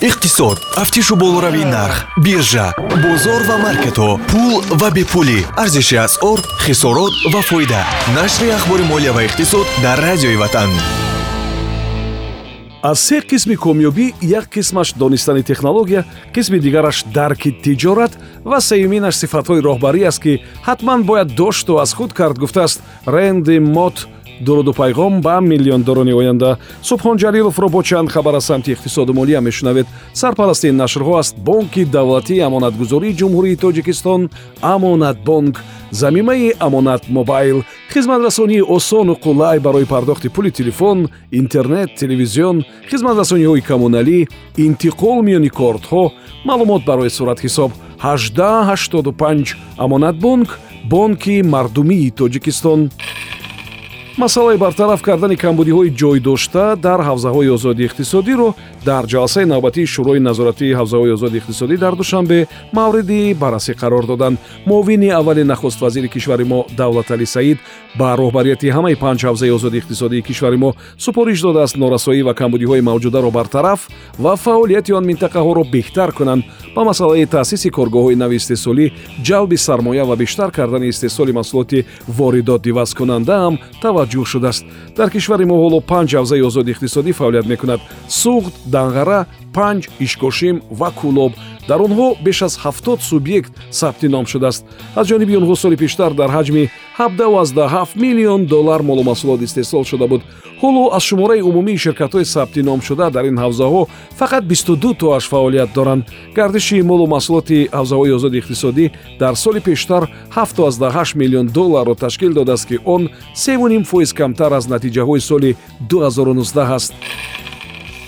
иқтисод тафтишу болоравии нарх биржа бозор ва маркетҳо пул ва бепулӣ. Арзиши асъор хисорот ва фоида. Нашри ахбори молия ва иқтисод дар радиои ватан. Аз се қисми комёбӣ як қисмаш донистани технология қисми дигараш дарки тиҷорат ва сеюминаш сифатҳои роҳбарӣ аст ки ҳатман бояд дошту аз худ кард гуфтааст ренди мот дуруду пайғом ба миллиондорони оянда. Субҳон ҷалиловро бо чанд хабар аз самти иқтисоду молия мешунавед. Сарпарасти ин нашрҳо аст бонки давлатии амонатгузории ҷумҳурии тоҷикистон амонатбонк. Замимаи амонат мобайл. Хизматрасонии осону қулай барои пардохти пули телефон интернет телевизион. Хизматрасониҳои коммуналӣ интиқол миёни кортҳо маълумот барои суратҳисоб 1885 амонатбонк бонки мардумии тоҷикистон масъалаи бартараф кардани камбудиҳои ҷойдошта дар ҳавзаҳои озодии иқтисодиро дар ҷаласаи навбатии шӯрои назоратии ҳавзаҳои озодии иқтисодӣ дар душанбе мавриди баррасӣ қарор доданд. Муовини аввали нахуст вазири кишвари мо давлаталӣ саид ба роҳбарияти ҳамаи панҷ ҳавзаи озодии иқтисодии кишвари мо супориш додааст норасоӣ ва камбудиҳои мавҷударо бартараф ва фаъолияти он минтақаҳоро беҳтар кунанд. Ба масъалаи таъсиси коргоҳҳои нави истеҳсолӣ ҷалби сармоя ва бештар кардани истеҳсоли маҳсулоти воридотдивазкунанда ҳам таваҷҷӯҳ шудааст. Дар кишвари мо ҳоло панҷ ҳавзаи озоди иқтисодӣ фаъолият мекунад. Суғд данғара панҷ ишкошим ва кӯлоб дар онҳо беш аз ҳафтод субъект сабти ном шудааст. Аз ҷониби онҳо соли пештар дар ҳаҷми 17 миллион доллар молу маҳсулот истеҳсол шуда буд. Ҳоло аз шумораи умумии ширкатҳои сабти номшуда дар ин ҳавзаҳо фақат 22 тоаш фаъолият доранд. Гардиши молу маҳсулоти ҳавзаҳои озоди иқтисодӣ дар соли пештар 78 миллион долларро ташкил додааст ки он 3 фоиз камтар аз натиҷаҳои соли 2019 аст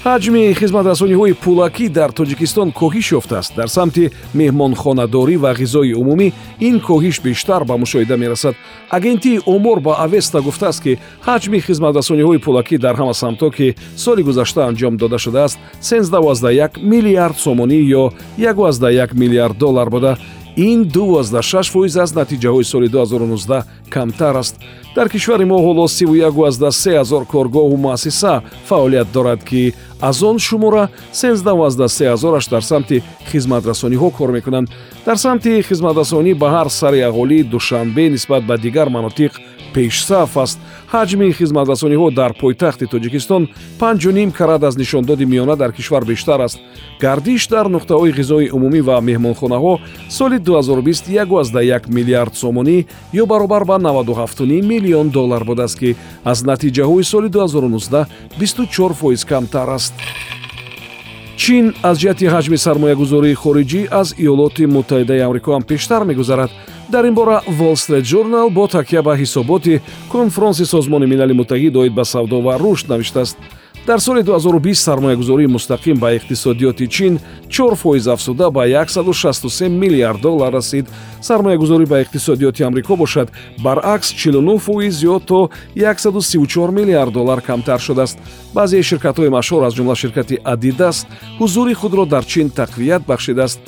ҳаҷми хизматрасониҳои пулакӣ дар тоҷикистон коҳиш ёфтааст. Дар самти меҳмонхонадорӣ ва ғизои умумӣ ин коҳиш бештар ба мушоҳида мерасад. Агентии омор ба авеста гуфтааст ки ҳаҷми хизматрасониҳои пулакӣ дар ҳама самтҳо ки соли гузашта анҷом дода шудааст 1 миллиард сомонӣ ё 1 миллиард доллар буда ин 26 фоиз аз натиҷаҳои соли 2019 камтар аст. Дар кишвари мо ҳоло 31 ҳазор коргоҳу муассиса фаъолият дорад ки аз он шумора 13 ҳазораш дар самти хизматрасониҳо кор мекунанд. Дар самти хизматрасонӣ ба ҳар сари аҳолӣ душанбе нисбат ба дигар манотиқ пешсаф аст. Ҳаҷми хизматрасониҳо дар пойтахти тоҷикистон 5 карат аз нишондоди миёна дар кишвар бештар аст. Гардиш дар нуқтаҳои ғизои умумӣ ва меҳмонхонаҳо соли 2020 1 миллиард сомонӣ ё баробар ба 97 миллион доллар будааст ки аз натиҷаҳои соли 2019 24 фоиз камтар аст. Чин аз ҷиҳати ҳаҷми сармоягузории хориҷӣ аз иёлоти муттаҳидаи амрико ҳам пештар мегузарад дар ин бора wall street journal бо такя ба ҳисоботи конфронси созмони милали муттаҳид оид ба савдо ва рушд навиштааст. Дар соли 2020 сармоягузории мустақим ба иқтисодиёти чин 4 фоиз афзуда ба 163 миллиард доллар расид. Сармоягузорӣ ба иқтисодиёти амрико бошад. Баръакс 49 фоиз ё то 134 миллиард доллар камтар шудааст. Баъзеи ширкатҳои машҳур аз ҷумла ширкати адидас ҳузури худро дар чин тақвият бахшидааст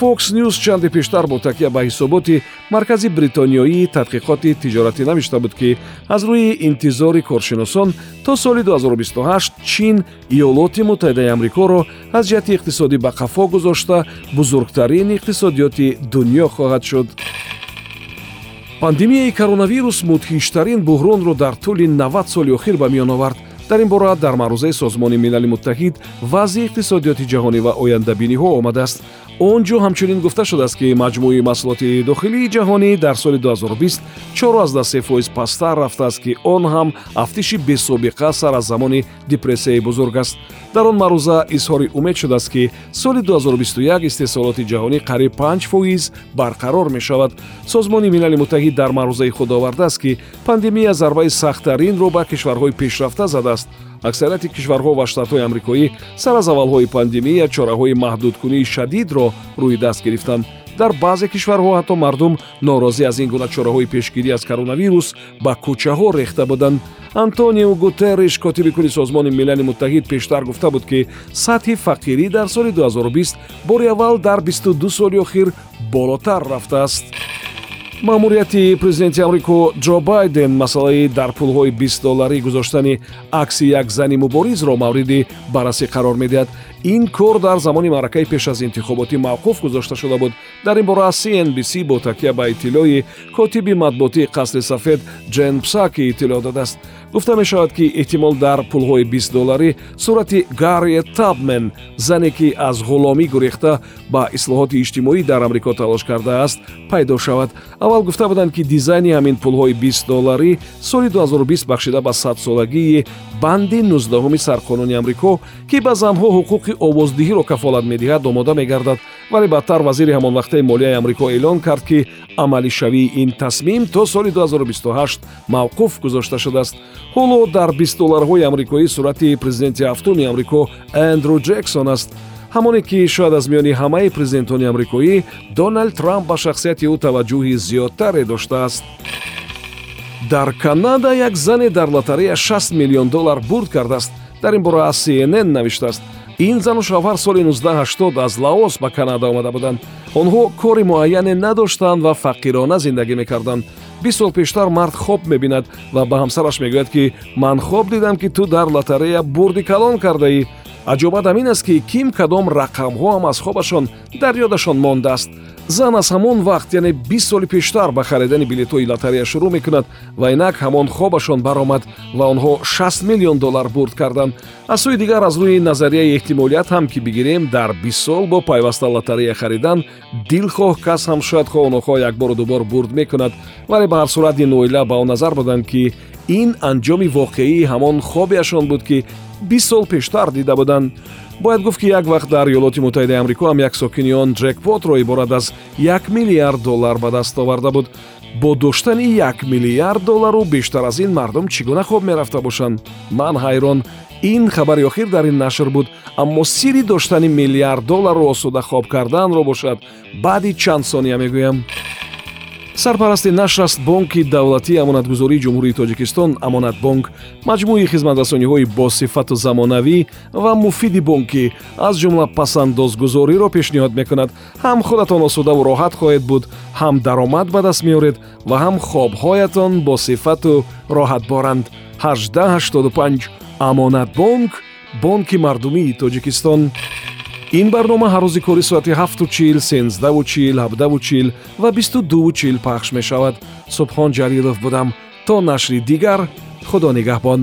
fox news чанде пештар бо такя ба ҳисоботи маркази бритониёии тадқиқоти тиҷоратӣ навишта буд ки аз рӯи интизори коршиносон то соли 2028 чин иёлоти муттаҳидаи амрикоро аз ҷиҳати иқтисодӣ ба қафо гузошта бузургтарин иқтисодиёти дунё хоҳад шуд. Пандемияи коронавирус мудҳиштарин буҳронро дар тӯли 90 соли охир ба миён овард. Дар ин бора дар маърузаи созмони милали муттаҳид вазъи иқтисодиёти ҷаҳонӣ ва ояндабиниҳо омадааст он ҷо ҳамчунин гуфта шудааст ки маҷмӯи маҳсулоти дохилии ҷаҳонӣ дар соли 2020 4 фоиз пасттар рафтааст ки он ҳам афтиши бесобиқа сар аз замони депрессияи бузург аст. Дар он маъруза изҳори умед шудааст ки соли 2021 истеҳсолоти ҷаҳонӣ қариб 5 фоиз барқарор мешавад. Созмони милали муттаҳид дар маърузаи худ овардааст ки пандемия зарбаи сахттаринро ба кишварҳои пешрафта задааст аксарияти кишварҳо ва штатҳои амрикоӣ сар аз аввалҳои пандемия чораҳои маҳдудкунии шадидро рӯи даст гирифтанд. Дар баъзе кишварҳо ҳатто мардум норозӣ аз ин гуна чораҳои пешгирӣ аз коронавирус ба кӯчаҳо рехта буданд. Антонио гутерриш котиби кули созмони милали муттаҳид пештар гуфта буд ки сатҳи фақирӣ дар соли 2020 бори аввал дар 22 соли охир болотар рафтааст маъмурияти президенти амрико ҷо байден масъалаи дар пулҳои 20 долларӣ гузоштани акси як зани муборизро мавриди баррасӣ қарор медиҳад. Ин кор дар замони маъракаи пеш аз интихоботӣ мавқуф гузошта шуда буд. Дар ин бора cnbc бо такя ба иттилои котиби матбуотии қасри сафед ҷен псаки иттилоъ додааст гуфта мешавад ки эҳтимол дар пулҳои бист долларӣ сурати гарри табмен зане ки аз ғуломӣ гурехта ба ислоҳоти иҷтимоӣ дар амрико талош кардааст пайдо шавад. Аввал гуфта буданд ки дизайни ҳамин пулҳои бист долларӣ соли 2020 бахшида ба садсолагии банди 19 сарқонуни амрико ки ба занҳо ҳуқуқи овоздиҳиро кафолат медиҳад омода мегардад. Вале баъдтар вазири ҳамонвақтаи молияи амрико эълон кард ки амалишавии ин тасмим то соли 2028 мавқуф гузошта шудааст. Ҳоло дар 20 долларҳои амрикоӣ сурати президенти ҳафтуми амрико эндрю ҷексон аст. Ҳамоне ки шояд аз миёни ҳамаи президентони амрикоӣ доналд трамп ба шахсияти ӯ таваҷҷӯҳи зиёдтаре доштааст дар канада як зане дар лотарея 60 миллион доллар бурд кардааст. Дар ин бора аз cnn навиштааст. Ин зану шавҳар соли 1980 аз лаос ба канада омада буданд. Онҳо кори муайяне надоштанд ва фақирона зиндагӣ мекарданд. Бист сол пештар мард хоб мебинад ва ба ҳамсараш мегӯяд ки ман хоб дидам ки ту дар лотарея бурди калон кардаӣ. Аҷобат ам ин аст ки ким кадом рақамҳоам аз хобашон дар ёдашон мондааст зан аз ҳамон вақт яъне бист соли пештар ба харидани билетҳои лотарея шурӯъ мекунад ва инак ҳамон хобашон баромад ва онҳо 6 миллион доллар бурд карданд. Аз сӯи дигар аз рӯи назарияи эҳтимолият ҳам ки бигирем дар бист сол бо пайваста лотарея харидан дилхоҳ кас ҳам шояд хоҳу нохоҳ якбору дубор бурд мекунад. Вале ба ҳар сурат ин оила ба он назар буданд ки ин анҷоми воқеии ҳамон хобеашон буд ки бист сол пештар дида буданд. Бояд гуфт ки як вақт дар иёлоти муттаҳидаи амрико ҳам як сокини он ҷекпотро иборат аз як миллиард доллар ба даст оварда буд. Бо доштани як миллиард доллару бештар аз ин мардум чӣ гуна хоб мерафта бошанд? Ман ҳайрон. Ин хабари охир дар ин нашр буд. Аммо сирри доштани миллиард доллару осуда хоб карданро бошад. Баъди чанд сония мегӯям сарпарасти нашр аст бонки давлатии амонатгузории ҷумҳурии тоҷикистон амонатбонк маҷмӯи хизматрасониҳои босифату замонавӣ ва муфиди бонкӣ аз ҷумла пасандозгузориро пешниҳод мекунад. Ҳам худатон осудаву роҳат хоҳед буд ҳам даромад ба даст меоред ва ҳам хобҳоятон босифату роҳатборанд. 1885 амонатбонк бонки мардумии тоҷикистон ин барнома ҳар рӯзи кори соати 7чил сенздаучил ҳабдавучил ва бисту дувучил пахш мешавад. Субҳон ҷалилов будам. То нашри дигар худо нигаҳбон.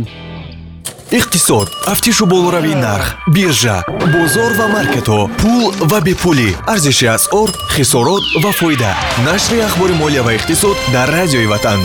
Иқтисод. Тафтишу болоравии нарх биржа бозор ва маркетҳо пул ва бепулӣ. Арзиши асъор хисорот ва фоида. Нашри ахбори молия ва иқтисод дар радиои ватан